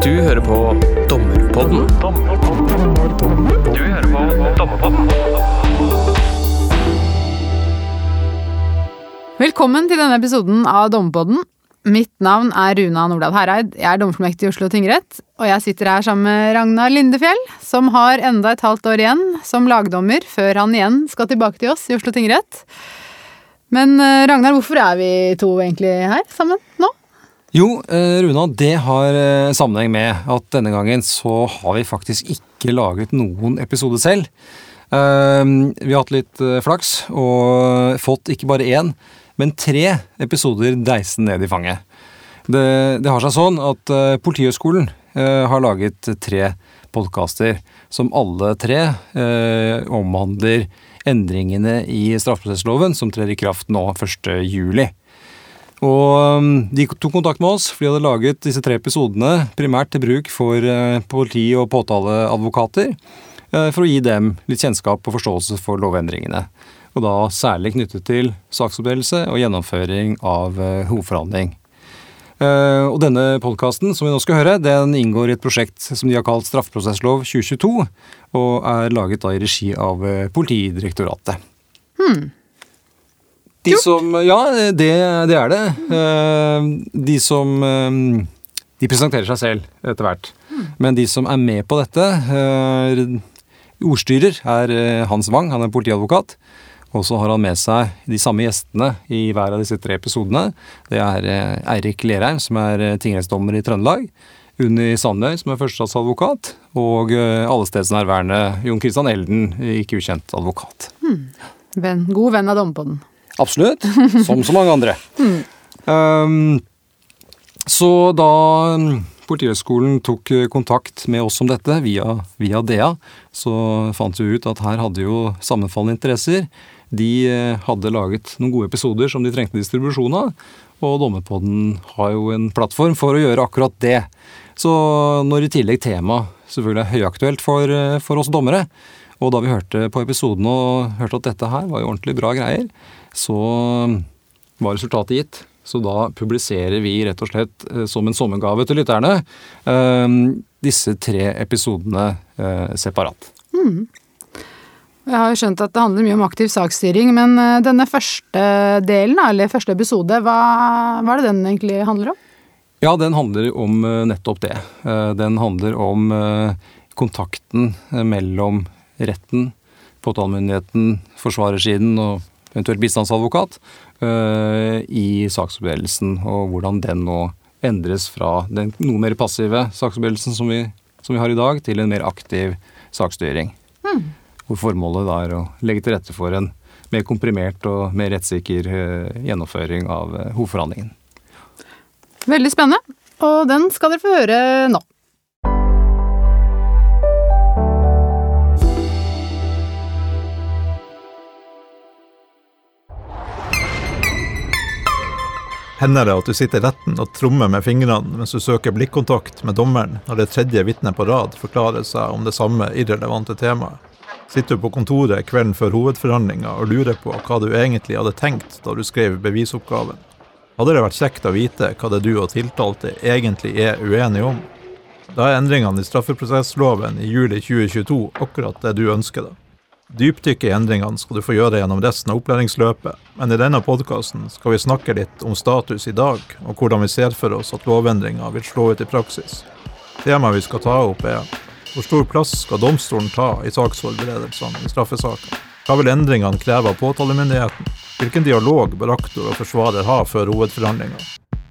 Du hører på Dommerpodden. Du hører på Dommerpodden. Velkommen til denne episoden av Dommerpodden. Mitt navn er Runa Nordahl Hereid. Jeg er dommerfullmektig i Oslo tingrett. Og jeg sitter her sammen med Ragnar Lindefjell, som har enda et halvt år igjen som lagdommer før han igjen skal tilbake til oss i Oslo tingrett. Men eh, Ragnar, hvorfor er vi to egentlig her sammen nå? Jo, eh, Runa, det har eh, sammenheng med at denne gangen så har vi faktisk ikke laget noen episode selv. Eh, Vi har hatt litt flaks og fått ikke bare én, men tre episoder deisen ned i fanget. Det, det har seg sånn at Politihøgskolen har laget tre podkaster som alle tre omhandler endringene i straffeprosessloven som trer i kraft nå 1. juli. Og um, de tok kontakt med oss, for de hadde laget disse tre episodene primært til bruk for eh, politi- og påtaleadvokater, eh, for å gi dem litt kjennskap og forståelse for lovendringene. Og da særlig knyttet til saksoppdelelse og gjennomføring av eh, hovedforhandling. Og denne podkasten som vi nå skal høre, den inngår i et prosjekt som de har kalt Straffeprosesslov 2022, og er laget da i regi av Politidirektoratet. Politidirektoratet. De som Ja, det, det er det. Eh, De som eh, De presenterer seg selv etter hvert. Men de som er med på dette eh, Ordstyrer er Hans Wang, han er politiadvokat. Og så har han med seg de samme gjestene i hver av disse tre episodene. Det er Eirik Lerheim, som er tingrettsdommer i Trøndelag. Unni Sandøy, som er førstestatsadvokat. Og allestedsnærværende Jon Christian Elden, ikke ukjent advokat. Venn, god venn av Dommerpodden. Absolutt. Som så mange andre. Um, så da um, Politihøgskolen tok eh, kontakt med oss om dette via, via DEA, så fant vi ut at her hadde jo sammenfallende interesser. De eh, hadde laget noen gode episoder som de trengte distribusjon av, og Dommerpodden har jo en plattform for å gjøre akkurat det. Så når i tillegg temaet selvfølgelig er høyaktuelt for, eh, for oss dommere, og da vi hørte på episoden og hørte at dette her var jo ordentlig bra greier, så var resultatet gitt. Så da publiserer vi rett og slett eh, som en sommergave til lytterne eh, disse tre episodene separat. separat. Jeg har jo skjønt at det handler mye om aktiv saksstyring, men eh, denne første delen, eller første episode, hva, hva er det den egentlig handler om? Ja, den handler om eh, nettopp det. Eh, Den handler om eh, kontakten eh, mellom retten, påtalemyndigheten, forsvarersiden og eventuelt bistandsadvokat eh, i saksoppdelelsen, og hvordan den nå endres fra den noe mer passive saksoppdelelsen som vi, som vi har i dag, til en mer aktiv saksstyring. Hvor formålet da er å legge til rette for en mer komprimert og mer rettssikker eh, gjennomføring av eh, hovedforhandlingen. Veldig spennende, og den skal dere få høre nå. Hender det at du sitter i retten og trommer med fingrene mens du søker blikkontakt med dommeren når det tredje vitnet på rad forklarer seg om det samme irrelevante temaet? Sitter du på kontoret kvelden før hovedforhandlinga og lurer på hva du egentlig hadde tenkt da du skrev bevisoppgaven? Hadde det vært kjekt å vite hva det du og tiltalte egentlig er uenige om? Da er endringene i straffeprosessloven i juli 2022 akkurat det du ønsker deg. Dypdykk i endringene skal du få gjøre gjennom resten av opplæringsløpet, men i denne podkasten skal vi snakke litt om status i dag, og hvordan vi ser for oss at lovendringa vil slå ut i praksis. Temaet vi skal ta opp er hvor stor plass skal domstolen ta i saksforberedelsene i straffesaker? Hva vil endringene kreve av påtalemyndigheten? Hvilken dialog bør aktor og forsvarer ha før hovedforhandlinga?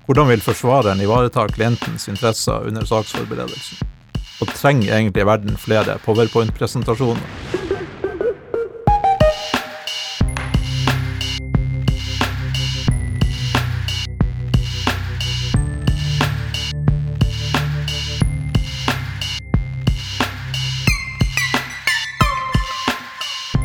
Hvordan vil forsvareren ivareta klientens interesser under saksforberedelsen? Og trenger egentlig verden flere powerpoint-presentasjoner?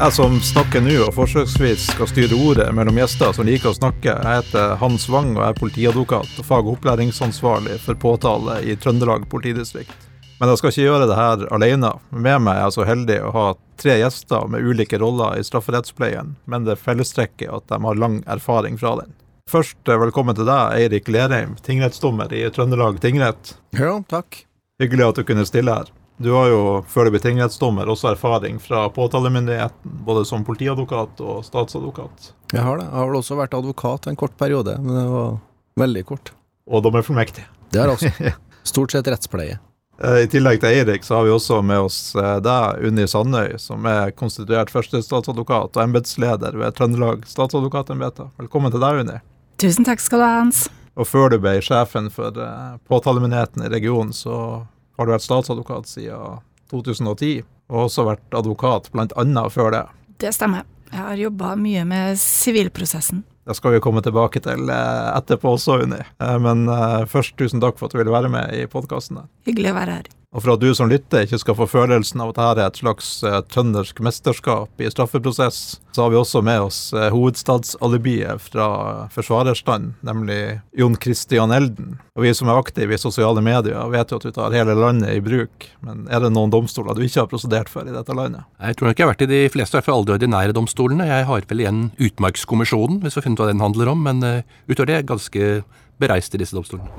Jeg som snakker nå og forsøksvis skal styre ordet mellom gjester som liker å snakke, jeg heter Hans Wang og er politiadvokat og fag- og opplæringsansvarlig for påtale i Trøndelag politidistrikt. Men jeg skal ikke gjøre det her alene. Med meg er jeg så heldig å ha tre gjester med ulike roller i strafferettspleien, men det fellestrekket at de har lang erfaring fra den. Først eh, velkommen til deg, Eirik Lerheim, tingrettsdommer i Trøndelag tingrett. Ja, takk. Hyggelig at du kunne stille her. Du har jo før du ble tingrettsdommer også erfaring fra påtalemyndigheten, både som politiadvokat og statsadvokat. Jeg har det. Jeg har vel også vært advokat en kort periode, men det var veldig kort. Og dommerfullmektig. Det har jeg også. Stort sett rettspleie. Eh, I tillegg til Eirik, så har vi også med oss eh, deg, Unni Sandøy, som er konstituert førstestatsadvokat og embetsleder ved Trøndelag statsadvokatembete. Velkommen til deg, Unni. Tusen takk skal du ha, Hans. Og før du ble sjefen for eh, påtalemyndigheten i regionen, så har du vært statsadvokat siden 2010, og også vært advokat annet før det. Det stemmer. Jeg har jobba mye med sivilprosessen. Det skal vi komme tilbake til eh, etterpå også, Unni. Eh, Men eh, først, tusen takk for at du ville være med i podkasten. Hyggelig å være her. Og for at du som lytter ikke skal få følelsen av at dette er et slags uh, trøndersk mesterskap i straffeprosess, så har vi også med oss uh, hovedstadsalibiet fra forsvarerstand, nemlig Jon Christian Elden. Og vi som er aktive i sosiale medier, vet jo at du tar hele landet i bruk. Men er det noen domstoler du ikke har prosedert for i dette landet? Jeg tror nok jeg har vært i de fleste, i alle de ordinære domstolene. Jeg har vel igjen Utmarkskommisjonen, hvis vi har funnet hva den handler om, men uh, utover det ganske bereist i disse domstolene.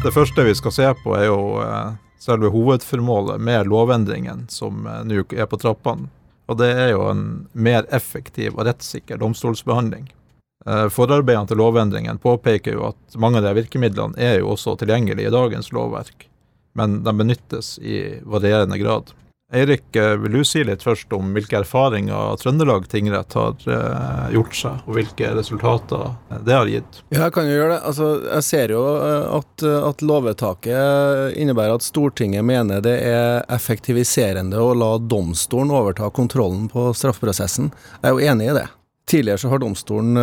Det første vi skal se på, er jo eh, selve hovedformålet med lovendringen som eh, nå er på trappene. Og det er jo en mer effektiv og rettssikker domstolsbehandling. Eh, Forarbeidene til lovendringen påpeker jo at mange av de virkemidlene er jo også tilgjengelige i dagens lovverk, men de benyttes i varierende grad. Eirik, eh, vil du si litt først om hvilke erfaringer Trøndelag tingrett har eh, gjort seg, og hvilke resultater det har gitt? Ja, jeg kan jo gjøre det. Altså, jeg ser jo eh, at, at lovvedtaket innebærer at Stortinget mener det er effektiviserende å la domstolen overta kontrollen på straffeprosessen. Jeg er jo enig i det. Tidligere så har domstolen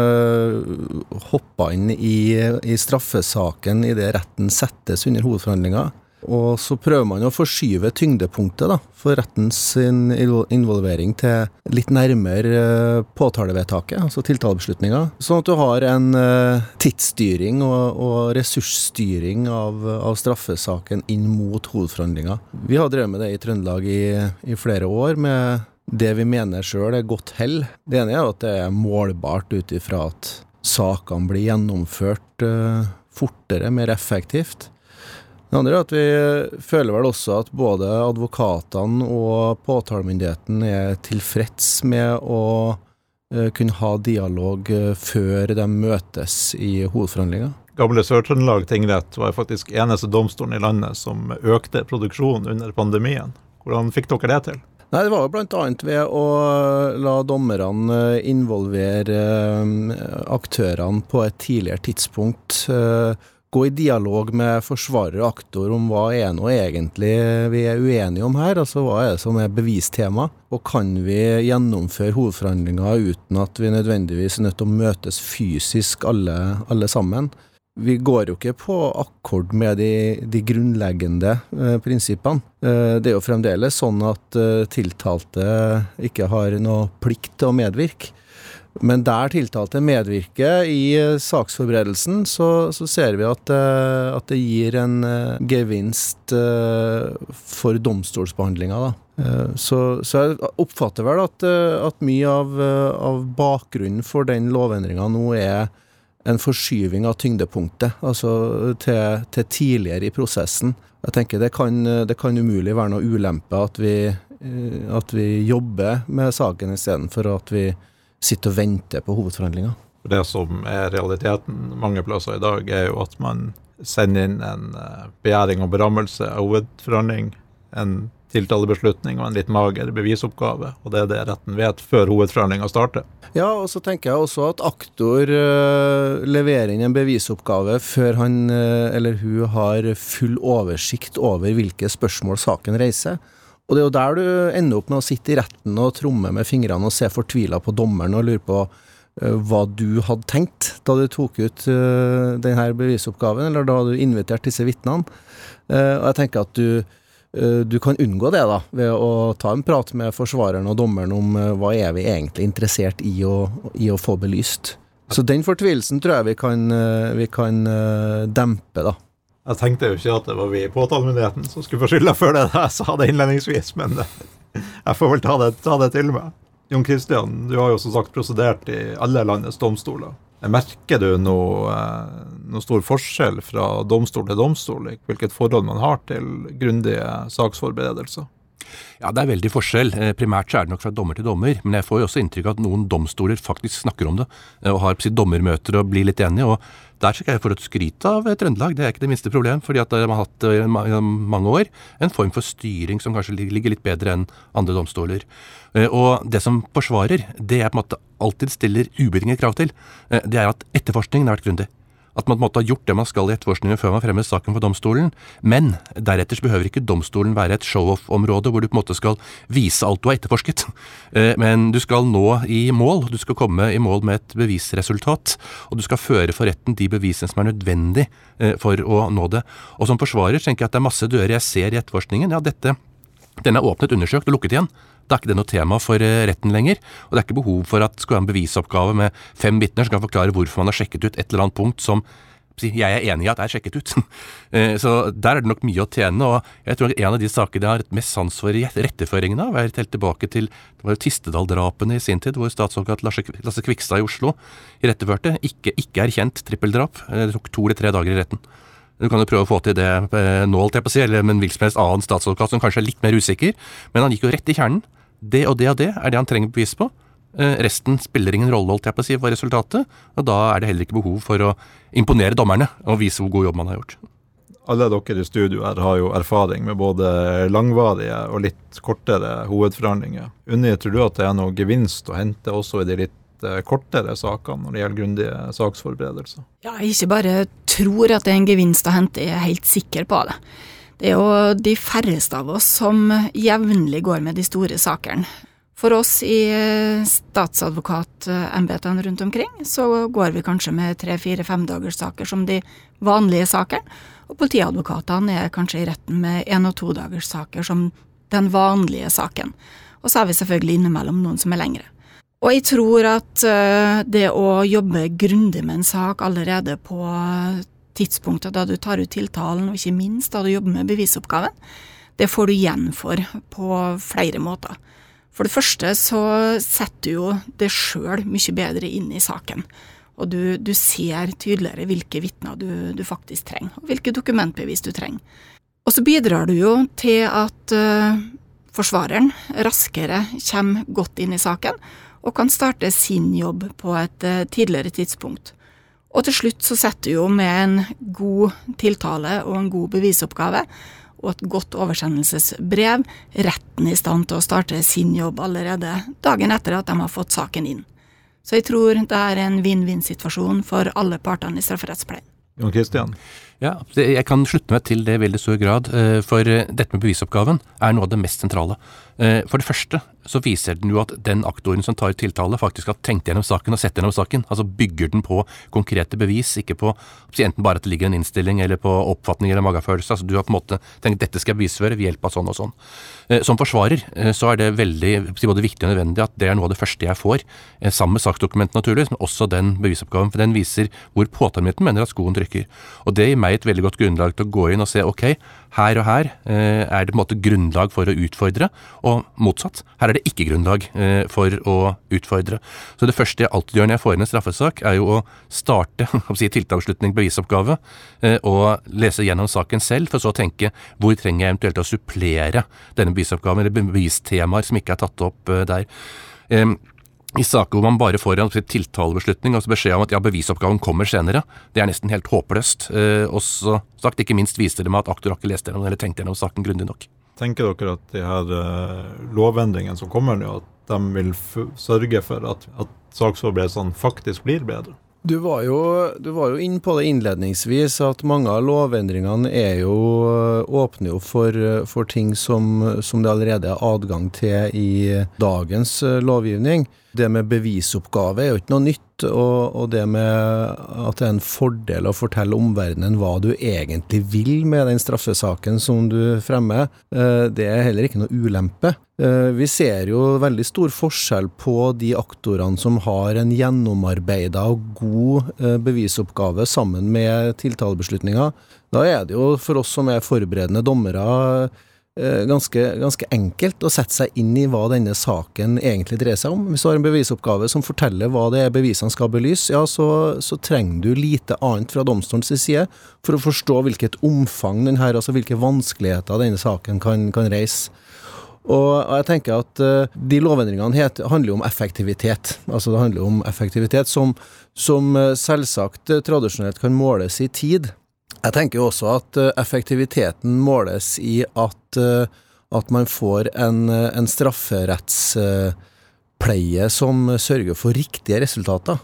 hoppa inn i, i straffesaken idet retten settes under hovedforhandlinga. Og så prøver man å forskyve tyngdepunktet da, for rettens involvering til litt nærmere eh, påtalevedtaket, altså tiltalebeslutninga. Sånn at du har en eh, tidsstyring og, og ressursstyring av, av, straffesaken inn mot hovedforhandlinga. Vi har drevet med det i Trøndelag i, i flere år, med det vi mener sjøl er godt hell. Det ene er at det er målbart ut ifra at sakene blir gjennomført uh, fortere, mer effektivt. Det andre er at vi føler vel også at både advokatene og påtalemyndigheten er tilfreds med å uh, kunne ha dialog uh, før de møtes i hovedforhandlinga. Gamle Sør-Trøndelag tingrett var faktisk eneste domstolen i landet som økte produksjonen under pandemien. Hvordan fikk dere det til? Nei, Det var jo bl.a. ved å la dommerne involvere aktørene på et tidligere tidspunkt. Gå i dialog med forsvarer og aktor om hva er nå egentlig vi er uenige om her, altså hva er det som er bevistema, og kan vi gjennomføre hovedforhandlinger uten at vi nødvendigvis er nødt til å møtes fysisk alle, alle sammen. Vi går jo ikke på akkord med de, de grunnleggende eh, prinsippene. Eh, det er jo fremdeles sånn at eh, tiltalte ikke har noe plikt til å medvirke. Men der tiltalte medvirker i eh, saksforberedelsen, så, så ser vi at, eh, at, det gir en eh, gevinst for domstolsbehandlinga. Så, så, jeg oppfatter vel at, at mye av, av, bakgrunnen for den lovendringa nå er en forskyving av tyngdepunktet, altså til, til tidligere i prosessen. Jeg tenker det kan, det kan umulig være noe ulempe at vi, at vi jobber med saken istedenfor at vi sitter og venter på hovedforhandlinga. Det som er realiteten mange plasser i dag, er jo at man sender inn en eh, begjæring om berammelse av hovedforhandling, en tiltalebeslutning og en litt mager bevisoppgave. Og det er det retten vet før hovedforhandlinga starter. Ja, og så tenker jeg også at aktor uh, leverer inn en bevisoppgave før han uh, eller hun har full oversikt over hvilke spørsmål saken reiser. Og det er jo der du ender opp med å sitte i retten og tromme med fingrene og se fortvila på dommeren og lure på uh, hva du hadde tenkt da du tok ut uh, denne bevisoppgaven, eller da du inviterte disse vitnene. Uh, og jeg tenker at du, du kan unngå det da, ved å ta en prat med forsvareren og dommeren om hva er vi egentlig interessert i å, i å få belyst. Så den fortvilelsen tror jeg vi kan, vi kan dempe, da. Jeg tenkte jo ikke at det var vi i påtalemyndigheten som skulle få skylda for det jeg sa det innledningsvis, men jeg får vel ta det, ta det til meg. Jon Christian, du har jo som sagt prosedert i alle landets domstoler. Merker du noe, eh, noe stor forskjell fra domstol til domstol hvilket forhold man har til grundige saksforberedelser? Ja, Det er veldig forskjell. Eh, primært så er det nok fra dommer til dommer, men jeg får jo også inntrykk av at noen domstoler faktisk snakker om det, eh, og har sitt dommermøter og blir litt enige. og Der skal jeg få et skryt av Trøndelag, det er ikke det minste problem. fordi at de har hatt i mange år en form for styring som kanskje ligger litt bedre enn andre domstoler. Og det som forsvarer, det jeg på en måte alltid stiller ubetingede krav til, det er at etterforskningen har vært grundig at man på en måte har gjort det man skal i etterforskningen før man fremmer saken for domstolen. Men deretter så behøver ikke domstolen være et show-off-område hvor du på en måte skal vise alt du har etterforsket. Eh, men du skal nå i mål, du skal komme i mål med et bevisresultat. Og du skal føre for retten de bevisene som er nødvendig eh, for å nå det. Og som forsvarer tenker jeg at det er masse dører jeg ser i etterforskningen. Ja, dette, den er åpnet, undersøkt og lukket igjen. Da er ikke det noe tema for eh, retten lenger. Og det er ikke behov for at det skal være en bevisoppgave med fem vitner som kan forklare hvorfor man har sjekket ut et eller annet punkt som jeg er enig i at er sjekket ut. Eh, så der er det nok mye å tjene. og jeg tror En av de sakene jeg har mest sans for retteføringen av, er helt tilbake til det var jo Tistedal-drapene i sin tid, hvor statsadvokat Lasse Kvikstad i Oslo iretteførte ikke, ikke erkjent trippeldrap. Eh, det tok to eller tre dager i retten. Du kan jo prøve å få til det nå, holdt jeg på å si, eller med en hvilken som helst annen statsadvokat som kanskje er litt mer usikker, men han gikk jo rett i kjernen. Det og det og det er det han trenger bevis på. Eh, resten spiller ingen rolle, holdt jeg på å si, for resultatet. Og da er det heller ikke behov for å imponere dommerne og vise hvor god jobb man har gjort. Alle dere i studio her har jo erfaring med både langvarige og litt kortere hovedforhandlinger. Unni, tror du at det er noe gevinst å hente også i de litt eh, kortere sakene når det gjelder grundige saksforberedelser? Ja, jeg ikke bare tror at det er en gevinst å hente, jeg er helt sikker på det. Det er jo de færreste av oss som jevnlig går med de store sakene. For oss i eh, statsadvokatembetene rundt omkring, så går vi kanskje med tre-fire-fem dagers saker som de vanlige sakene, og politiadvokatene er kanskje i retten med én og to dagers saker som den vanlige saken. Og så er vi selvfølgelig innimellom noen som er lengre. Og jeg tror at eh, det å jobbe grundig med en sak allerede på tidspunktet da du tar ut tiltalen, og ikke minst da du jobber med bevisoppgaven, det får du igjen for på flere måter. For det første så setter du jo det sjøl mye bedre inn i saken. Og du, du ser tydeligere hvilke vitner du, du, faktisk trenger, og hvilke dokumentbevis du trenger. Og så bidrar du jo til at uh, forsvareren raskere kommer godt inn i saken, og kan starte sin jobb på et uh, tidligere tidspunkt. Og til slutt så setter du jo med en god tiltale og en god bevisoppgave og et godt oversendelsesbrev retten i stand til å starte sin jobb allerede dagen etter at de har fått saken inn. Så jeg tror det er en vinn-vinn-situasjon for alle partene i strafferettspleien. Jon Christian? Ja, Jeg kan slutte meg til det i veldig stor grad. Eh, for eh, dette med bevisoppgaven er noe av det mest sentrale. Eh, for det første så viser den jo at den aktoren som tar tiltale, faktisk har tenkt gjennom saken og sett gjennom saken. Altså bygger den på konkrete bevis, ikke på enten bare at det ligger en innstilling eller på oppfatning eller magefølelse. Altså du har på en måte tenkt dette skal jeg bevisføre ved hjelp av sånn og sånn. Som forsvarer så er det veldig både viktig og nødvendig at det er noe av det første jeg får, sammen med saksdokumentet naturligvis, men også den bevisoppgaven. For den viser hvor påtalemyndigheten mener at skoen trykker. Og det gir meg et veldig godt grunnlag til å gå inn og se ok, her og her er det på en måte grunnlag for å utfordre, og motsatt. Her er det ikke grunnlag eh, for å utfordre. Så det første jeg alltid gjør når jeg får inn en straffesak, er jo å starte si, tiltaksslutning, bevisoppgave, eh, og lese gjennom saken selv, for så å tenke hvor trenger jeg eventuelt å supplere denne bevisoppgaven, eller bevistemaer som ikke er tatt opp eh, der. I saker hvor man bare får en tiltalebeslutning, altså beskjed om at ja, bevisoppgaven kommer senere, det er nesten helt håpløst. Eh, også sagt, ikke minst viser det meg at aktor har ikke lest gjennom eller tenkt gjennom saken grundig nok. Tenker dere at de her eh, lovendringene som kommer nå, at de vil sørge for at, at saksforberedelsene faktisk blir bedre? Du var, jo, du var jo inn på det innledningsvis, at mange av lovendringene er jo, åpner jo for, for ting som, som, det allerede er adgang til i dagens eh, lovgivning. Det med bevisoppgave er jo ikke noe nytt, og, og, det med at det er en fordel å fortelle omverdenen hva du egentlig vil med den straffesaken som du fremmer, eh, det er heller ikke noe ulempe. Eh, vi ser jo veldig stor forskjell på de aktorene som har en gjennomarbeida og god eh, bevisoppgave sammen med tiltalebeslutninga. Da er det jo for oss som er forberedende dommere ganske, ganske, enkelt å sette seg inn i hva denne saken egentlig dreier seg om. Hvis du har en bevisoppgave som forteller hva det er bevisene skal belyse, ja, så, så trenger du lite annet fra domstolens side for å forstå hvilket omfang den her, altså hvilke vanskeligheter denne saken kan, kan reise. Og jeg tenker at uh, de lovendringene heter, handler om effektivitet. Altså det handler om effektivitet som, som uh, selvsagt tradisjonelt kan måles i tid. Jeg tenker også at effektiviteten måles i at, at man får en, en strafferettspleie som sørger for riktige resultater.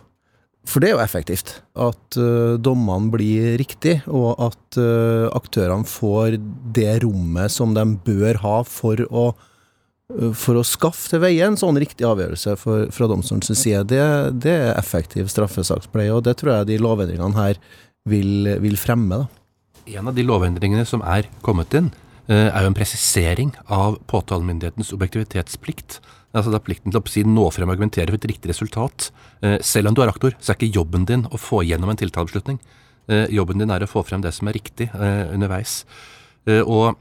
For det er jo effektivt. At dommene blir riktig, og at aktørene får det rommet som de bør ha for å Eh, for å skaffe til veie en sånn riktig avgjørelse for, fra domstolens side, det, det, er effektiv straffesakspleie, og det tror jeg de lovendringene her vil, vil fremme. Da. En av de lovendringene som er kommet inn, eh, er jo en presisering av påtalemyndighetens objektivitetsplikt. Altså det er plikten til å si, nå frem og argumentere for et riktig resultat. Eh, selv om du er aktor, så er ikke jobben din å få gjennom en tiltalebeslutning. Jobben din er å få frem det som er riktig underveis. Og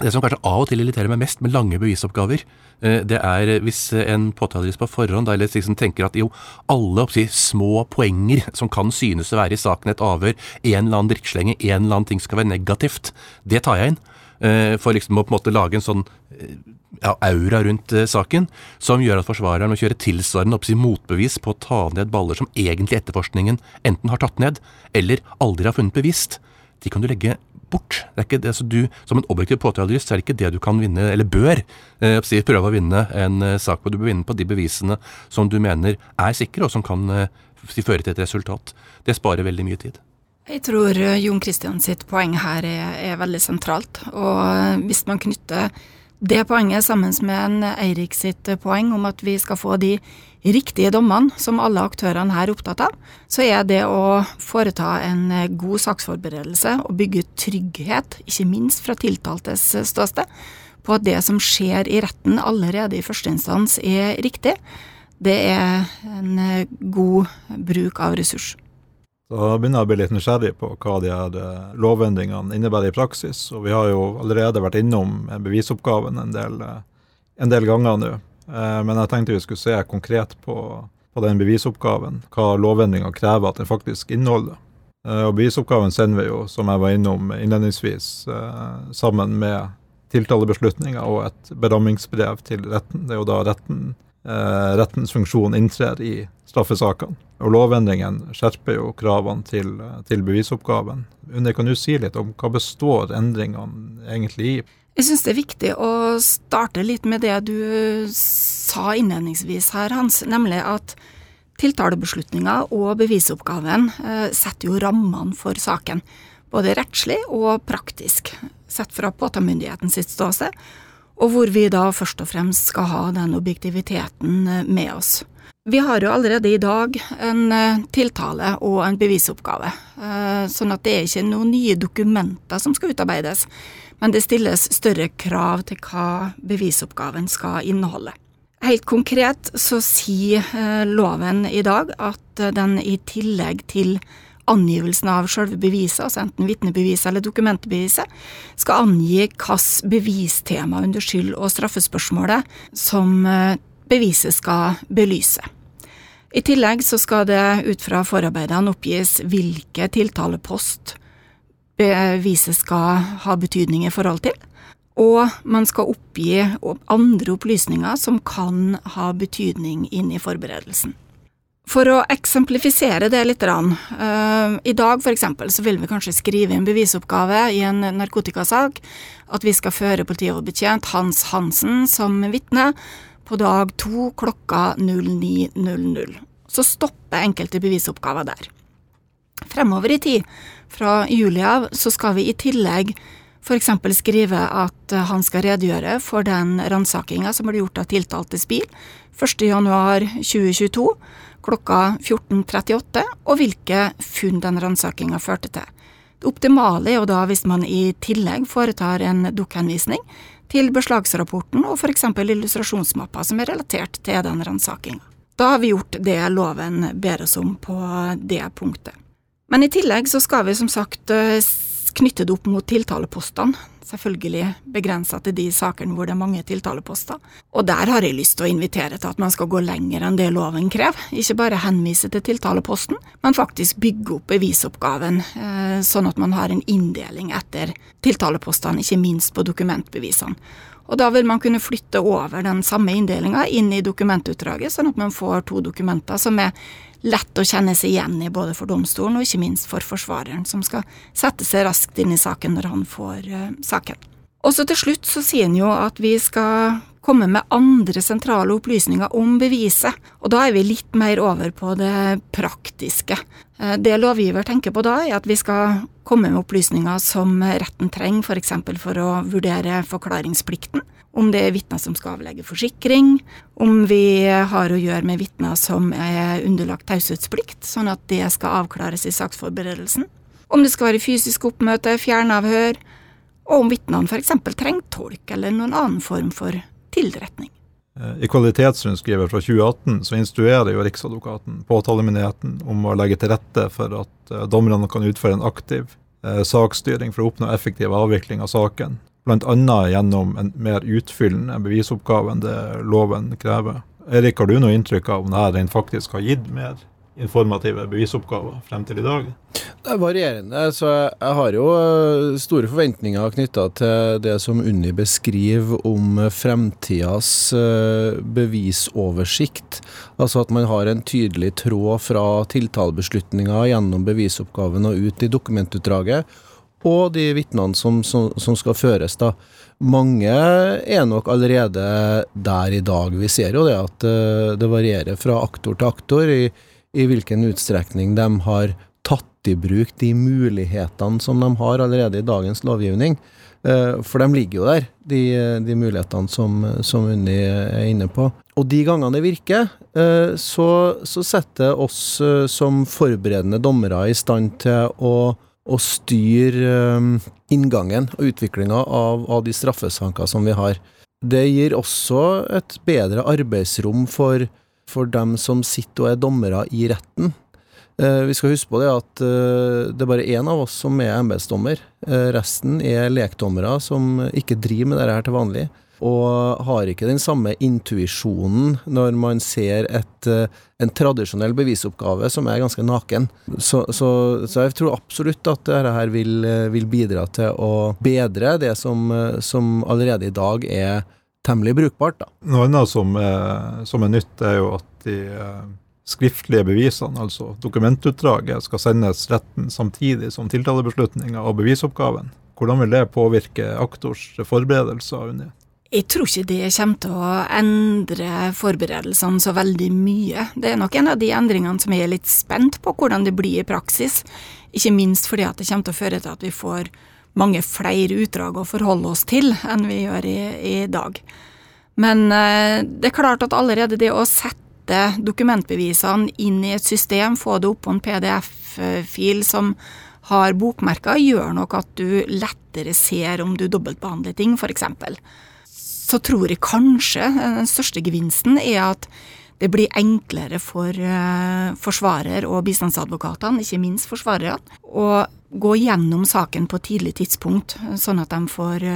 det som kanskje av og til irriterer meg mest med lange bevisoppgaver, eh, det er hvis en påtalejurist på forhånd eller liksom tenker at jo, alle oppsi, små poenger som kan synes å være i saken et avhør, en eller annen drittslenge, en eller annen ting skal være negativt, det tar jeg inn. Eh, for liksom å på en måte lage en sånn eh, ja, aura rundt saken, som gjør at forsvareren må kjøre tilsvarende oppsi motbevis på å ta ned baller som egentlig etterforskningen enten har tatt ned, eller aldri har funnet bevist. De kan du legge bort. Det er ikke det, altså du, Som en objektiv påtalejurist er det ikke det du kan vinne, eller bør, eh, prøve å vinne en eh, sak på. Du bør vinne på de bevisene som du mener er sikre, og som kan eh, føre til et resultat. Det sparer veldig mye tid. Jeg tror eh, Jon Christian sitt poeng her er, er veldig sentralt. Og eh, hvis man knytter det poenget sammen med en Eirik sitt poeng om at vi skal få de riktige dommene som alle aktørene her er opptatt av, så er det å foreta en god saksforberedelse og bygge trygghet, ikke minst fra tiltaltes ståsted, på at det som skjer i retten allerede i første instans er riktig, det er en god bruk av ressurs. Så begynner jeg å bli litt nysgjerrig på hva de her eh, lovendringene innebærer i praksis. Og vi har jo allerede vært innom bevisoppgaven en del, eh, en del ganger nå. Eh, men jeg tenkte vi skulle se konkret på, på den bevisoppgaven, hva lovendringa krever at den faktisk inneholder. Og bevisoppgaven sender vi jo, som jeg var innom innledningsvis, sammen med tiltalebeslutninga og et berammingsbrev til retten. Det er jo da retten, rettens funksjon inntrer i straffesakene. Og Lovendringen skjerper jo kravene til, til bevisoppgaven. Unni, kan du si litt om hva består endringene egentlig i? Jeg syns det er viktig å starte litt med det du sa innledningsvis her, Hans, nemlig at tiltalebeslutninga og bevisoppgaven eh, setter jo rammene for saken. Både rettslig og praktisk, sett fra påtalemyndigheten sitt ståsted, og hvor vi da først og fremst skal ha den objektiviteten eh, med oss. Vi har jo allerede i dag en eh, tiltale og en bevisoppgave, eh, sånn at det er ikke noen nye dokumenter som skal utarbeides, men det stilles større krav til hva bevisoppgaven skal inneholde. Helt konkret så sier loven i dag at den i tillegg til angivelsen av selve beviset, altså enten vitnebeviset eller dokumentbeviset, skal angi hvilket bevistema under skyld- og straffespørsmålet som beviset skal belyse. I tillegg så skal det ut fra forarbeidene oppgis hvilke tiltalepost beviset skal ha betydning i forhold til, og man skal oppgi andre opplysninger som kan ha betydning inn i forberedelsen. For å eksemplifisere det litt, uh, i dag eksempel så vil vi kanskje skrive en bevisoppgave i en narkotikasak at vi skal føre politioverbetjent Hans Hansen som vitne, på dag to klokka 09.00. Så stopper enkelte bevisoppgaver der. Fremover i tid, fra juli av, så skal vi i tillegg f.eks. skrive at han skal redegjøre for den ransakinga som ble gjort av tiltaltes bil 1.1.2022 klokka 14.38, og hvilke funn den ransakinga førte til. Det optimale er jo da hvis man i tillegg foretar en dukkhenvisning til beslagsrapporten og f.eks. illustrasjonsmappa som er relatert til den ransakinga. Da har vi gjort det loven ber oss om på det punktet. Men i tillegg så skal vi som sagt eh, knytte det opp mot tiltalepostene, selvfølgelig begrensa til de sakene hvor det er mange tiltaleposter. Og der har jeg lyst til å invitere til at man skal gå lenger enn det loven krever. Ikke bare henvise til tiltaleposten, men faktisk bygge opp bevisoppgaven, eh, sånn at man har en inndeling etter tiltalepostene, ikke minst på dokumentbevisene. Og da vil man kunne flytte over den samme inndelinga inn i dokumentutdraget, sånn at man får to dokumenter som er lett å kjenne seg igjen i både for domstolen og ikke minst for forsvareren, som skal sette seg raskt inn i saken når han får uh, saken. Og så til slutt så sier han jo at vi skal komme med andre sentrale opplysninger om beviset, og da er vi litt mer over på det praktiske. Eh, det lovgiver tenker på da, er at vi skal komme med opplysninger som retten trenger, f.eks. For, for å vurdere forklaringsplikten, om det er vitner som skal avlegge forsikring, om vi har å gjøre med vitner som er underlagt taushetsplikt, sånn at det skal avklares i saksforberedelsen, om det skal være fysisk oppmøte, fjernavhør, og om vitnene f.eks. trenger tolk eller noen annen form for tilretning. I kvalitetsrundskrivet fra 2018 så instruerer jo Riksadvokaten påtalemyndigheten om å legge til rette for at eh, dommerne kan utføre en aktiv eh, saksstyring for å oppnå effektiv avvikling av saken, bl.a. gjennom en mer utfyllende bevisoppgave enn det loven krever. Erik, har du noe inntrykk av om dette rent faktisk har gitt mer informative bevisoppgaver frem til i dag? Det er varierende. Så jeg har jo eh, store forventninger knytta til det som Unni beskriver om fremtidas eh, bevisoversikt. Altså at man har en tydelig tråd fra tiltalebeslutninga gjennom bevisoppgaven og ut i dokumentutdraget og de vitnene som, som, som, skal føres. da. Mange er nok allerede der i dag. Vi ser jo det at uh, det varierer fra aktor til aktor i, i, hvilken utstrekning de har tatt i bruk de mulighetene som de har allerede i dagens lovgivning. Uh, for de ligger jo der, de, de mulighetene som, som Unni er inne på. Og de gangene det virker, uh, så, så setter oss som forberedende dommere i stand til å å styre ehm, inngangen og utviklinga av, av, de straffesanker som vi har. Det gir også et bedre arbeidsrom for, for dem som sitter og er dommere i retten. Eh, vi skal huske på det at eh, det er bare én av oss som er embetsdommer. Eh, resten er lekdommere som ikke driver med dette her til vanlig og har ikke den samme intuisjonen når man ser et, eh, en tradisjonell bevisoppgave som er ganske naken. Så, så, så jeg tror absolutt at dette vil, eh, vil, bidra til å bedre det som, eh, som allerede i dag er temmelig brukbart. Da. Noe annet som som er nytt, er jo at de skriftlige bevisene, altså dokumentutdraget, skal sendes retten samtidig som tiltalebeslutninga og bevisoppgaven. Hvordan vil det påvirke aktors forberedelser? Under? Jeg tror ikke det kommer til å endre forberedelsene så veldig mye. Det er nok en av de endringene som jeg er litt spent på hvordan det blir i praksis. Ikke minst fordi at det kommer til å føre til at vi får mange flere utdrag å forholde oss til enn vi gjør i, i dag. Men eh, det er klart at allerede det å sette dokumentbevisene inn i et system, få det opp på en PDF-fil som har bokmerker, gjør nok at du lettere ser om du dobbeltbehandler ting, f.eks så tror jeg kanskje den største gevinsten er at det blir enklere for uh, forsvarer og bistandsadvokatene, ikke minst forsvarerne, å gå gjennom saken på tidlig tidspunkt, sånn at de får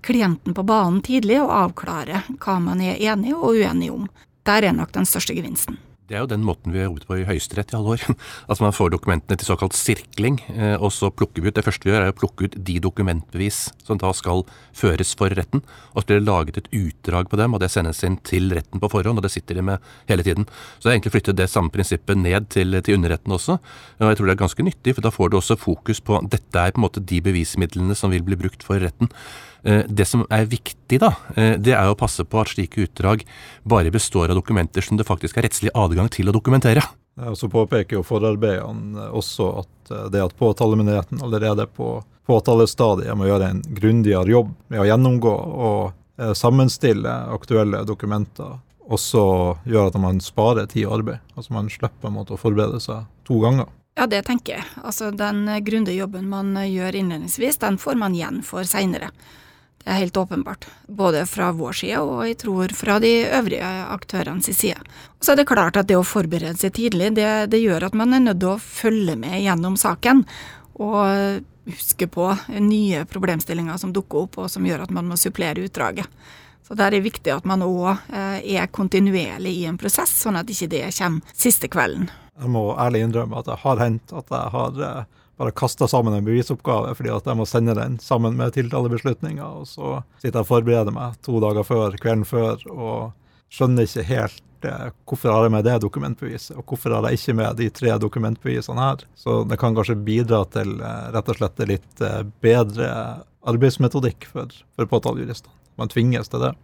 klienten på banen tidlig og avklare hva man er enig og uenig om. Der er nok den største gevinsten. Det er jo den måten vi har jobbet på i Høyesterett i alle år. At man får dokumentene til såkalt sirkling, eh, og så plukker vi ut Det første vi gjør, er å plukke ut de dokumentbevis som da skal føres for retten. Og så blir det laget et utdrag på dem, og det sendes inn til retten på forhånd, og det sitter de med hele tiden. Så det er egentlig flyttet det samme prinsippet ned til, til underretten også. Og jeg tror det er ganske nyttig, for da får du også fokus på dette er på en måte de bevismidlene som vil bli brukt for retten. Eh, det som er viktig, da, eh, det er å passe på at slike utdrag bare består av dokumenter som det faktisk er rettslig adgang til å dokumentere. Så påpeker jo forarbeidene også at eh, det at påtalemyndigheten allerede på påtalestadiet må gjøre en grundigere jobb med å gjennomgå og sammenstille aktuelle dokumenter, også gjør at man sparer tid og arbeid. Altså man slipper å forberede seg to ganger. Ja, det tenker jeg. Altså Den grundige jobben man gjør innledningsvis, den får man igjen for seinere. Det er helt åpenbart. Både fra vår side og jeg tror fra de øvrige aktørenes side. Så er det klart at det å forberede seg tidlig, det, det gjør at man er nødt til å følge med gjennom saken. og huske på nye problemstillinger som dukker opp, og som gjør at man må supplere utdraget. Så der er det viktig at man òg eh, er kontinuerlig i en prosess, sånn at ikke det kommer siste kvelden. Jeg må ærlig innrømme at det har hendt at jeg har eh, bare kasta sammen en bevisoppgave fordi at jeg må sende den sammen med tiltalebeslutninga, og så sitter jeg og forbereder meg to dager før, kvelden før, og skjønner ikke helt eh, hvorfor har jeg med det dokumentbeviset, og hvorfor har jeg ikke med de tre dokumentbevisene her. Så det kan kanskje bidra til rett og slett litt bedre arbeidsmetodikk for, for påtalejuristene man tvinges til det.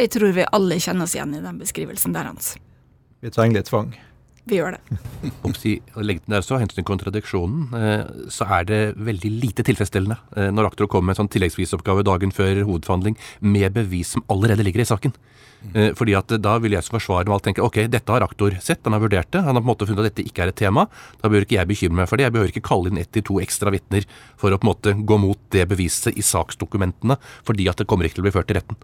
Jeg tror vi alle kjenner oss igjen i den beskrivelsen der hans. Vi trenger litt tvang. Vi gjør det. Å legge den der så, hensyn til kontradiksjonen, eh, så er det veldig lite tilfredsstillende eh, når aktor kommer med en sånn tilleggsbevisoppgave dagen før hovedforhandling med bevis som allerede ligger i saken. Mm. Fordi at Da vil jeg som forsvarer tenke ok, dette har aktor sett, han har vurdert det. Han har på en måte funnet at dette ikke er et tema. Da bør ikke jeg bekymre meg for det. Jeg behøver ikke kalle inn ett til to ekstra vitner for å på en måte gå mot det beviset i saksdokumentene, fordi at det kommer ikke til å bli ført til retten.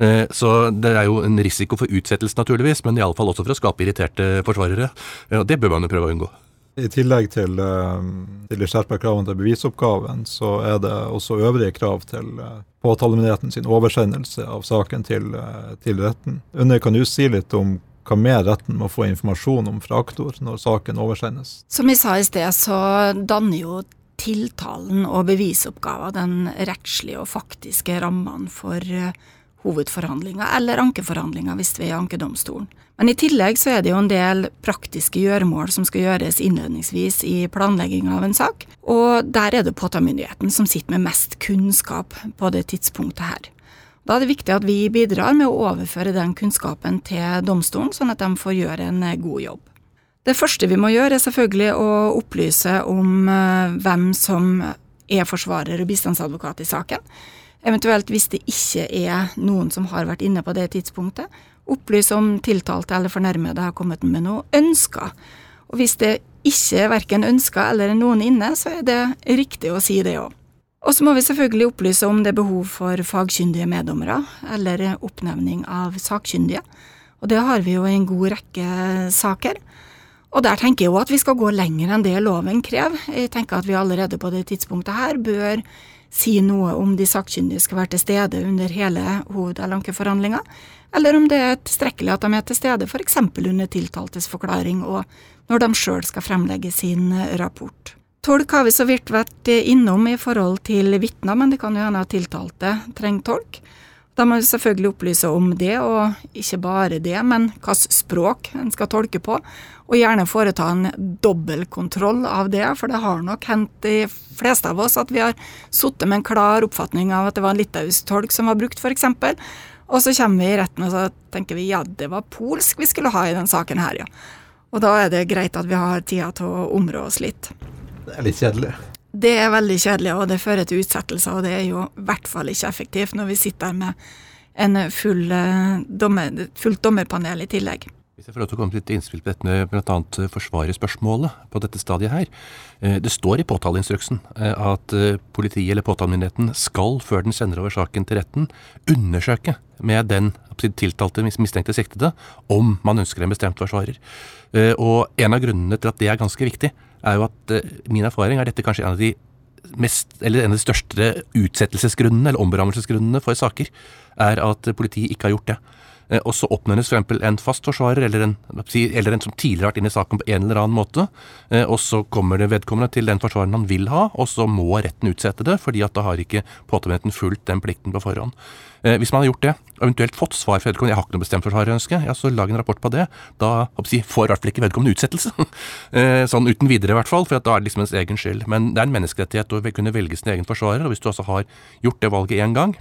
Eh, så det er jo en risiko for utsettelse, naturligvis, men iallfall også for å skape irriterte forsvarere. Og det bør man jo prøve å unngå. I tillegg til, eh, til de skjerpa kravene til bevisoppgaven, så er det også øvrige krav til eh, påtalemyndigheten sin oversendelse av saken til, til retten. Unni, kan du si litt om hva mer retten må få informasjon om fra aktor når saken oversendes? Som jeg sa i sted, så danner jo tiltalen og bevisoppgaven den rettslige og faktiske rammene for hovedforhandlinger eller ankeforhandlinger hvis vi er i ankedomstolen. Men i tillegg så er det jo en del praktiske gjøremål som skal gjøres innledningsvis i planlegging av en sak, og der er det påtalemyndigheten som sitter med mest kunnskap på det tidspunktet her. Da er det viktig at vi bidrar med å overføre den kunnskapen til domstolen, sånn at de får gjøre en god jobb. Det første vi må gjøre, er selvfølgelig å opplyse om eh, hvem som er forsvarer og bistandsadvokat i saken. Eventuelt hvis det ikke er noen som har vært inne på det tidspunktet, opplyse om tiltalte eller fornærmede har kommet med noe ønsker. Og hvis det ikke er verken ønsker eller noen inne, så er det riktig å si det òg. Og så må vi selvfølgelig opplyse om det er behov for fagkyndige meddommere, eller oppnevning av sakkyndige. Og det har vi jo i en god rekke saker. Og der tenker jeg jo at vi skal gå lenger enn det loven krever. Jeg tenker at vi allerede på det tidspunktet her bør si noe om de sakkyndige skal være til stede under hele hoved- ankeforhandlinga, eller om det er tilstrekkelig at de er til stede f.eks. under tiltaltes forklaring og når de sjøl skal fremlegge sin rapport. Tolk har vi så vidt vært innom i forhold til vitner, men det kan jo hende at tiltalte trenger tolk. Da må vi selvfølgelig opplyse om det, og ikke bare det, men hvilket språk en skal tolke på. Og gjerne foreta en dobbeltkontroll av det, for det har nok hendt de fleste av oss at vi har sittet med en klar oppfatning av at det var en litauisk tolk som var brukt, f.eks. Og så kommer vi i retten og så tenker vi ja, det var polsk vi skulle ha i den saken her, ja. Og da er det greit at vi har tida til å områ oss litt. Det er litt kjedelig. Det er veldig kjedelig, og det fører til utsettelser, og det er jo i hvert fall ikke effektivt når vi sitter med en full eh, dommer, fullt dommerpanel i tillegg. Hvis jeg får lov til å komme til litt innspill på dette bl.a. forsvarerspørsmålet på dette stadiet her. Eh, det står i påtaleinstruksen eh, at politiet eller påtalemyndigheten skal, før den sender over saken til retten, undersøke med den tiltalte mistenkte siktede om man ønsker en bestemt forsvarer. Og en av grunnene til at det er ganske viktig, er jo at uh, min erfaring er dette kanskje en av de mest, eller en av de største utsettelsesgrunnene eller omberammelsesgrunnene for saker, er at politiet ikke har gjort det. Eh, og så oppnevnes f.eks. en fast forsvarer, eller en, eller en, som tidligere har vært inne i saken på en eller annen måte. Eh, og så kommer det vedkommende til den forsvareren han vil ha, og så må retten utsette det, fordi at da har ikke påtalemyndigheten fulgt den plikten på forhånd. Eh, hvis man har gjort det, og eventuelt fått svar fra vedkommende, jeg har ikke noe bestemt forsvarerønske, ja, så lag en rapport på det. Da jeg, får i hvert fall ikke vedkommende utsettelse. sånn uten videre, i hvert fall, for da er det liksom ens egen skyld. Men det er en menneskerettighet å kunne velge sin egen forsvarer, og hvis du altså har gjort det valget én gang,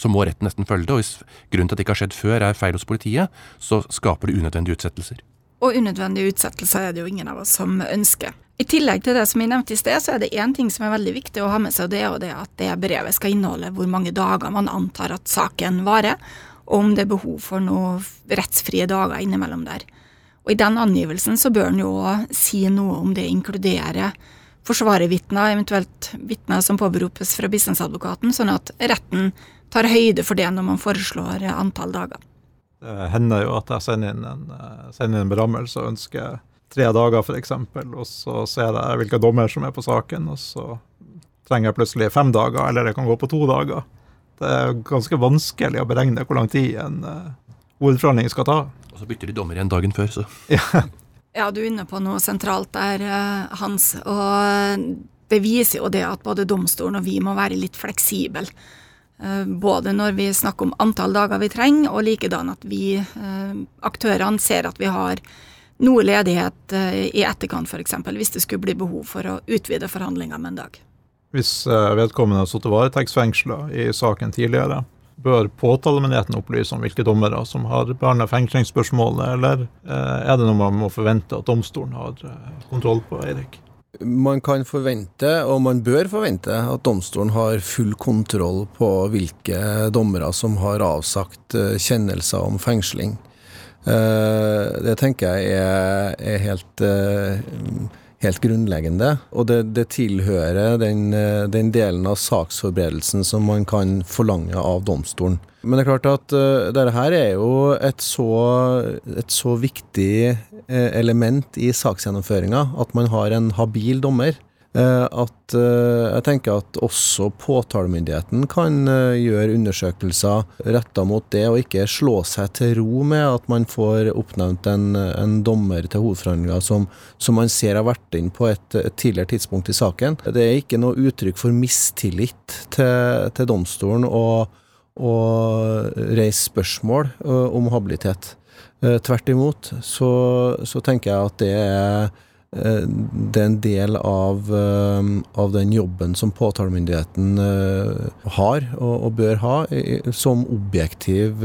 så må retten nesten følge det. Og hvis grunnen til at det ikke har skjedd før er feil hos politiet, så skaper det unødvendige utsettelser. Og unødvendige utsettelser er det jo ingen av oss som ønsker. I tillegg til det som jeg nevnte i sted, så er det én ting som er veldig viktig å ha med seg, og det er jo det at det brevet skal inneholde hvor mange dager man antar at saken varer, og om det er behov for noen rettsfrie dager innimellom der. Og I den angivelsen så bør en jo si noe om det inkluderer forsvarervitner, eventuelt vitner som påberopes fra bistandsadvokaten, sånn at retten tar høyde for det når man foreslår antall dager. Det hender jo at jeg sender inn en, eh, sender inn en berammelse og ønsker tre dager, f.eks., og så ser jeg hvilke dommer som er på saken, og så trenger jeg plutselig fem dager, eller det kan gå på to dager. Det er ganske vanskelig å beregne hvor lang tid en ordforhandling hovedforhandling skal ta. Og så bytter de dommer igjen dagen før, så. Ja. Ja, du er inne på noe sentralt der, eh, Hans. Og det viser jo det at både domstolen og vi må være litt fleksible. Eh, både når vi snakker om antall dager vi trenger, og likedan at vi, eh, aktørene, ser at vi har noe ledighet i etterkant, f.eks. Hvis det skulle bli behov for å utvide forhandlinger med en dag. Hvis vedkommende har sittet varetektsfengsla i saken tidligere, Bør påtalemyndigheten opplyse om hvilke dommere som har behandla fengslingsspørsmålet, eller eh, er det noe man må forvente at domstolen har eh, kontroll på, Eirik? Man kan forvente, og man bør forvente, at domstolen har full kontroll på hvilke dommere som har avsagt eh, kjennelser om fengsling. Det tenker jeg er, er helt helt grunnleggende. Og det, det tilhører den, eh, den, delen av saksforberedelsen som man kan forlange av domstolen. Men det er klart at uh, dette her er jo et så, et så viktig uh, element i saksgjennomføringa at man har en habil dommer. Uh, at uh, jeg tenker at også påtalemyndigheten kan uh, gjøre undersøkelser retta mot det, og ikke slå seg til ro med at man får oppnevnt en, en dommer til hovedforhandlinga som, som, man ser har vært inn på et, et, tidligere tidspunkt i saken. Det er ikke noe uttrykk for mistillit til, til domstolen å, å reise spørsmål om habilitet. Tvert imot så, så tenker jeg at det er Eh, det er en del av, eh, av, den jobben som påtalemyndigheten eh, har og, og bør ha som objektiv,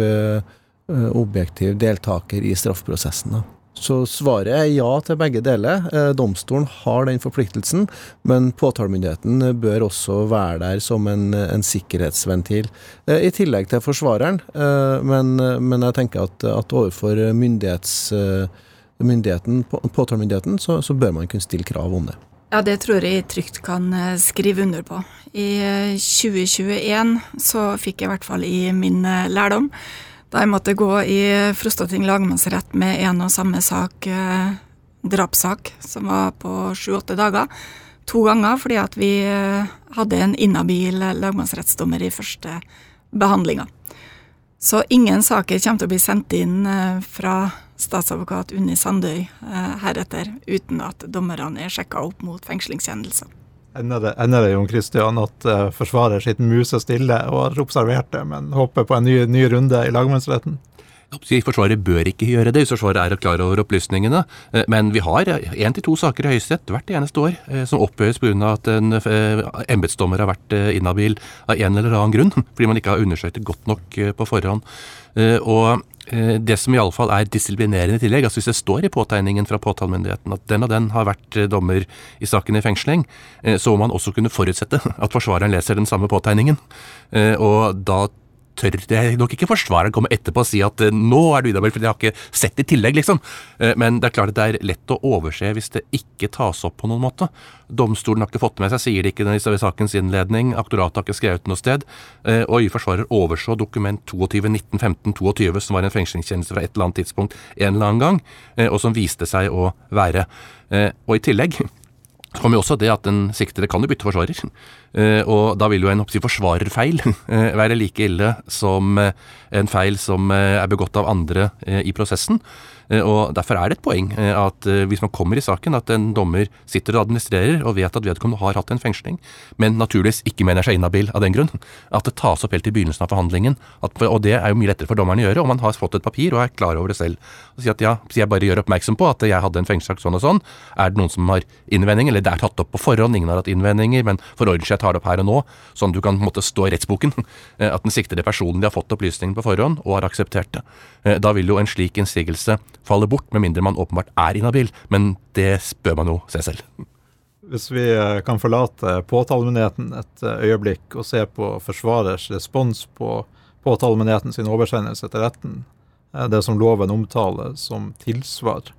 objektiv deltaker i straffeprosessen. Så svaret er ja til begge deler. Domstolen har den forpliktelsen, men påtalemyndigheten bør også være der som en, en sikkerhetsventil, i tillegg til forsvareren. Men, men jeg tenker at, at overfor myndigheten, påtalemyndigheten, så, så bør man kunne stille krav om det. Ja, det tror jeg trygt kan eh, skrive under på. I 2021 eh, så fikk jeg i hvert fall i min eh, jeg måtte gå i Frostating lagmannsrett med en og samme sak, drapssak, som var på sju-åtte dager, to ganger fordi at vi hadde en inhabil lagmannsrettsdommer i første behandlinga. Så ingen saker kommer til å bli sendt inn fra statsadvokat Unni Sandøy eh, heretter, uten at dommerne er sjekka opp mot fengslingskjennelser. Ender det, ender det Jon Christian, at uh, forsvarer sitter musestille og har observert det, men håper på en ny, ny runde i lagmannsretten? Forsvaret bør ikke gjøre det hvis Forsvaret er klar over opplysningene. Eh, men vi har én til to saker i Høyesterett hvert eneste år som opphøyes pga. at en embetsdommer har vært inhabil av en eller annen grunn, fordi man ikke har undersøkt det godt nok på forhånd. Og Eh, det som iallfall er disiplinerende i tillegg, altså hvis det står i påtegningen fra påtalemyndigheten at den og den har vært eh, dommer i saken i fengsling, eh, så må man også kunne forutsette at forsvareren leser den samme påtegningen. Og da tør jeg nok ikke forsvareren komme etterpå og si at eh, nå er du inhabil, for jeg har ikke sett i tillegg, liksom. Eh, men det er klart at det er lett å overse hvis det ikke tas opp på noen måte. Domstolen har ikke fått det med seg, sier det ikke i sakens innledning, aktoratet har ikke skrevet noe sted. Og øye forsvarer overså dokument 22 1915 22, som var en fengslingstjeneste fra et eller annet tidspunkt en eller annen gang, og som viste seg å være. Og i tillegg så kommer jo også det at den siktede kan jo bytte forsvarer. Eh, og da vil jo en si, forsvarerfeil eh, være like ille som eh, en feil som er begått av andre i prosessen. Og Derfor er det et poeng at hvis man kommer i saken at en dommer sitter og administrerer og vet at vedkommende har hatt en fengsling, men naturligvis ikke mener seg inhabil av den grunn, at det tas opp helt i begynnelsen av forhandlingen. At, og det er jo mye lettere for dommeren å gjøre om man har fått et papir og er klar over det selv. Og si at ja, så jeg bare gjør oppmerksom på at jeg hadde en fengselssak sånn og sånn. Er det noen som har innvending, eller det er tatt opp på forhånd, ingen har hatt innvendinger, men for ordens skyld tar det opp her og nå, sånn at du kan på en måte stå i rettsboken. At den siktede personen har fått opplysningene på forhånd og har akseptert det. Da vil jo en slik innsigelse falle bort, med mindre man åpenbart er inhabil. Men det bør man jo se selv. Hvis vi eh, kan forlate påtalemyndigheten et eh, øyeblikk og se på forsvarers respons på påtalemyndigheten sin oversendelse til retten, eh, det som loven omtaler som tilsvar, Eh,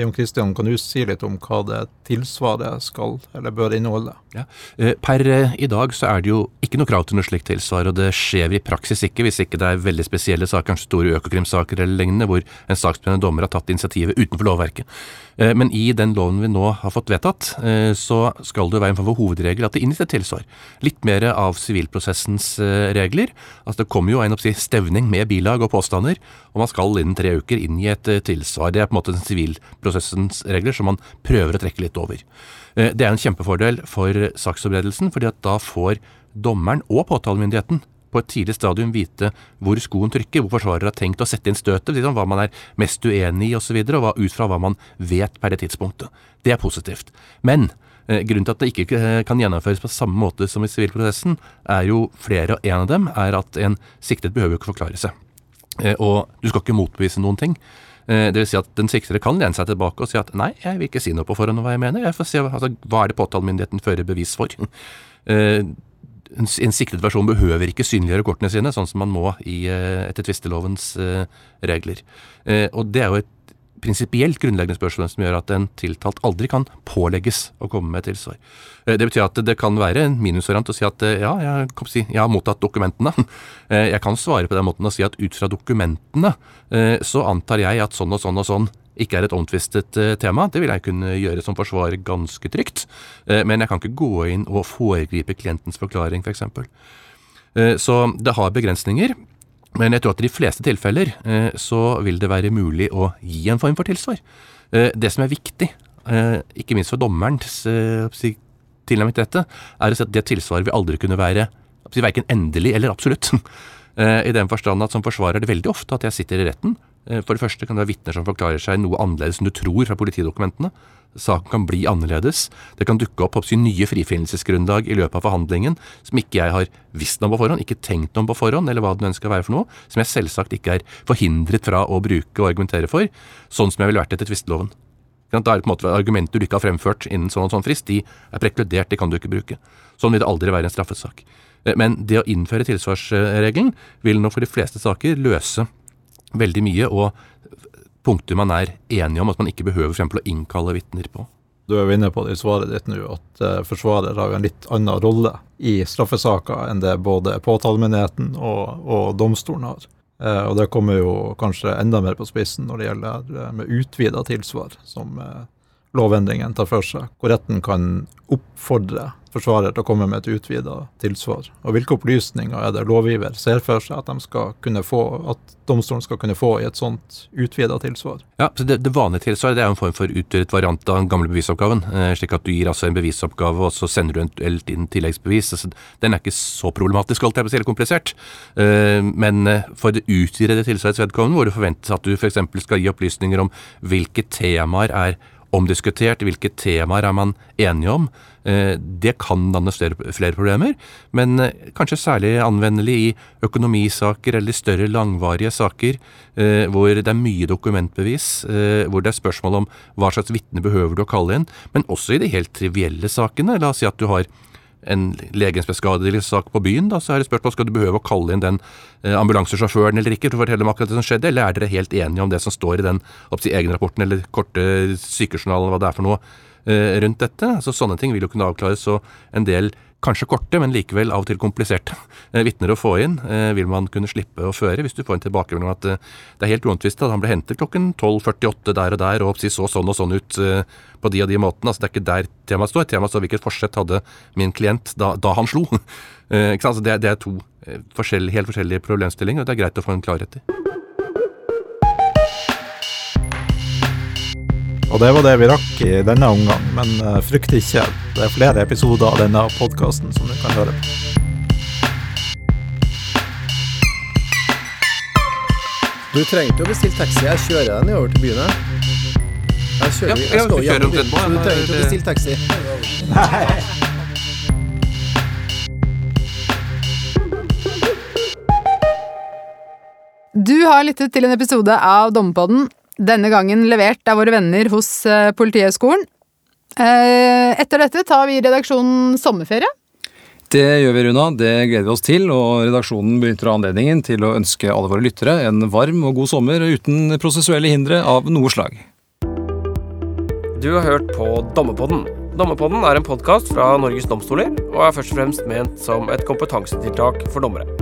Jon Kristian, kan du si litt om hva det tilsvaret skal eller bør inneholde? Ja. Eh, Per eh, i dag så er det jo ikke noe krav til noe slikt tilsvar, og det skjer i praksis ikke hvis ikke det er veldig spesielle saker, kanskje store økokrimsaker eller lignende, hvor en saksbehandlende dommer har tatt initiativet utenfor lovverket. Eh, Men i den loven vi nå har fått vedtatt, eh, så skal det være en form for hovedregel at det inngis et tilsvar. Litt mer av sivilprosessens eh, regler. Altså Det kommer jo en oppsi, stevning med bilag og påstander, og man skal innen tre uker inngi et eh, tilsvar. Det er på en måte sivilprosessens regler som man prøver å trekke litt over. Det er en kjempefordel for saksforberedelsen, fordi at da får dommeren og påtalemyndigheten på et tidlig stadium vite hvor skoen trykker, hvor forsvarer har tenkt å sette inn støtet, liksom, hva man er mest uenig i osv., og, så og ut fra hva man vet per det tidspunktet. Det er positivt. Men eh, grunnen til at det ikke eh, kan gjennomføres på samme måte som i sivilprosessen, er jo flere, og en av dem er at en siktet behøver ikke forklare seg. Eh, og du skal ikke motbevise noen ting. Det vil si at Den siktede kan lene seg tilbake og si at nei, jeg vil ikke si noe på forhånd om hva jeg mener. Jeg får se altså, Hva er det påtalemyndigheten fører bevis for? En en siktet versjon behøver ikke synliggjøre kortene sine, sånn som man må i, eh, etter tvistelovens eh, regler. Eh, Og Det er jo et prinsipielt grunnleggende spørsmål som gjør at en tiltalt aldri kan pålegges å komme med tilsvar. Det betyr at det kan være en minusvariant å si at ja, jeg, si, jeg har mottatt dokumentene. Jeg kan svare på den måten og si at ut fra dokumentene så antar jeg at sånn og sånn og sånn ikke er et omtvistet eh, tema. Det vil jeg kunne gjøre som forsvarer ganske trygt. Eh, Men jeg kan ikke gå inn og foregripe klientens forklaring, f.eks. Så det har begrensninger. Men jeg tror at i de fleste tilfeller eh, så vil det være mulig å gi en form for tilsvar. Eh, Det som er viktig, eh, ikke minst for dommerens eh, tilnærming til dette, er å si at det tilsvaret vil aldri kunne være verken endelig eller absolutt. Eh, I den forstand at som forsvarer er det veldig ofte at jeg sitter i retten. Eh, For det første kan det være vitner som forklarer seg noe annerledes enn du tror fra politidokumentene. Saken kan bli annerledes. Det kan dukke opp oppsyn, nye frifinnelsesgrunnlag i løpet av forhandlingen som ikke jeg har visst om på forhånd, ikke tenkt om på forhånd, eller hva den ønsker å være for noe, som jeg selvsagt ikke er forhindret fra å bruke og argumentere for, sånn som jeg ville vært etter tvisteloven. Da er det på en måte argumenter du ikke har fremført innen sånn og sånn frist, de er prekludert, de kan du ikke bruke. Sånn vil det aldri være en straffesak. Eh, Men det å innføre tilsvarsregelen vil nå for de fleste saker løse veldig mye, og punkter man er enige om at man ikke behøver for å innkalle vitner på. Du er jo inne på det i svaret ditt nå, at eh, forsvarer har en litt annen rolle i straffesaker enn det både påtalemyndigheten og, og domstolen har. Eh, og det kommer jo kanskje enda mer på spissen når det gjelder eh, med utvida tilsvar, som lovendringen tar for seg, hvor retten kan oppfordre forsvarer til å komme med et utvida tilsvar. Og hvilke opplysninger er det lovgiver ser for seg at, de få, at domstolen skal kunne få i et sånt utvida tilsvar? Ja, så det, det vanlige tilsvaret det er en form for utvidet variant av den gamle bevisoppgaven. Eh, slik at du gir altså en bevisoppgave, og så sender du eventuelt inn tilleggsbevis. Altså, den er ikke så problematisk, alt si, eller komplisert. Eh, men eh, for det utvidede tilsvarets vedkommende, hvor det forventes at du f.eks. skal gi opplysninger om hvilke temaer er omdiskutert, hvilke temaer er man enige om. Eh, Det kan danne flere, flere problemer, men eh, kanskje særlig anvendelig i økonomisaker eller større langvarige saker eh, hvor det er mye dokumentbevis, hvor det er spørsmål om hva slags vitne behøver du å kalle inn, men også i de helt trivielle sakene. La oss si at du har en legensbeskadigelsessak på byen, da, så er det spørsmål skal du behøve å kalle inn den eh, ambulansesjåføren eller ikke? For å fortelle om akkurat det som skjedde, eller er dere helt enige om det som står i den egenrapporten eller korte sykejournalen, hva det er for noe rundt dette? Altså Sånne ting vil jo kunne avklares, og en del kanskje korte, men likevel av og til kompliserte eh, vitner å få inn, eh, vil man kunne slippe å føre hvis du får en tilbakemelding om at eh, det er helt uomtvista at han ble hentet klokken 12.48 der og der, og si så sånn og sånn ut eh, på de og de måtene. Altså Det er ikke der temaet står. Temaet står hvilket forsett hadde min klient da, da han slo. Eh, ikke det, det er to eh, forskjellige, helt forskjellige problemstillinger, og det er greit å få en klarhet i. Og det var det vi rakk i denne omgang, men eh, frykt ikke. Det er flere episoder av denne podkasten som du kan høre på. Du trenger jo å bestille taxi, jeg kjører deg nedover til byen. jeg. Kjører, Ja, jeg skal kjører omtrent byen, på, så du trenger ikke å bestille taxi. Nei. Du har lyttet til en episode av Dommerpodden, denne gangen levert av våre venner hos eh, Politihøgskolen. Eh, Etter dette tar vi i redaksjonen sommerferie. Det gjør vi, Runa. Det gleder vi oss til. Og redaksjonen benytter anledningen til å ønske alle våre lyttere en varm og god sommer uten prosessuelle hindre av noe slag. Du har hørt på Dommepodden. Dommepodden er en podkast fra Norges domstoler, og er først og fremst ment som et kompetansetiltak for dommere.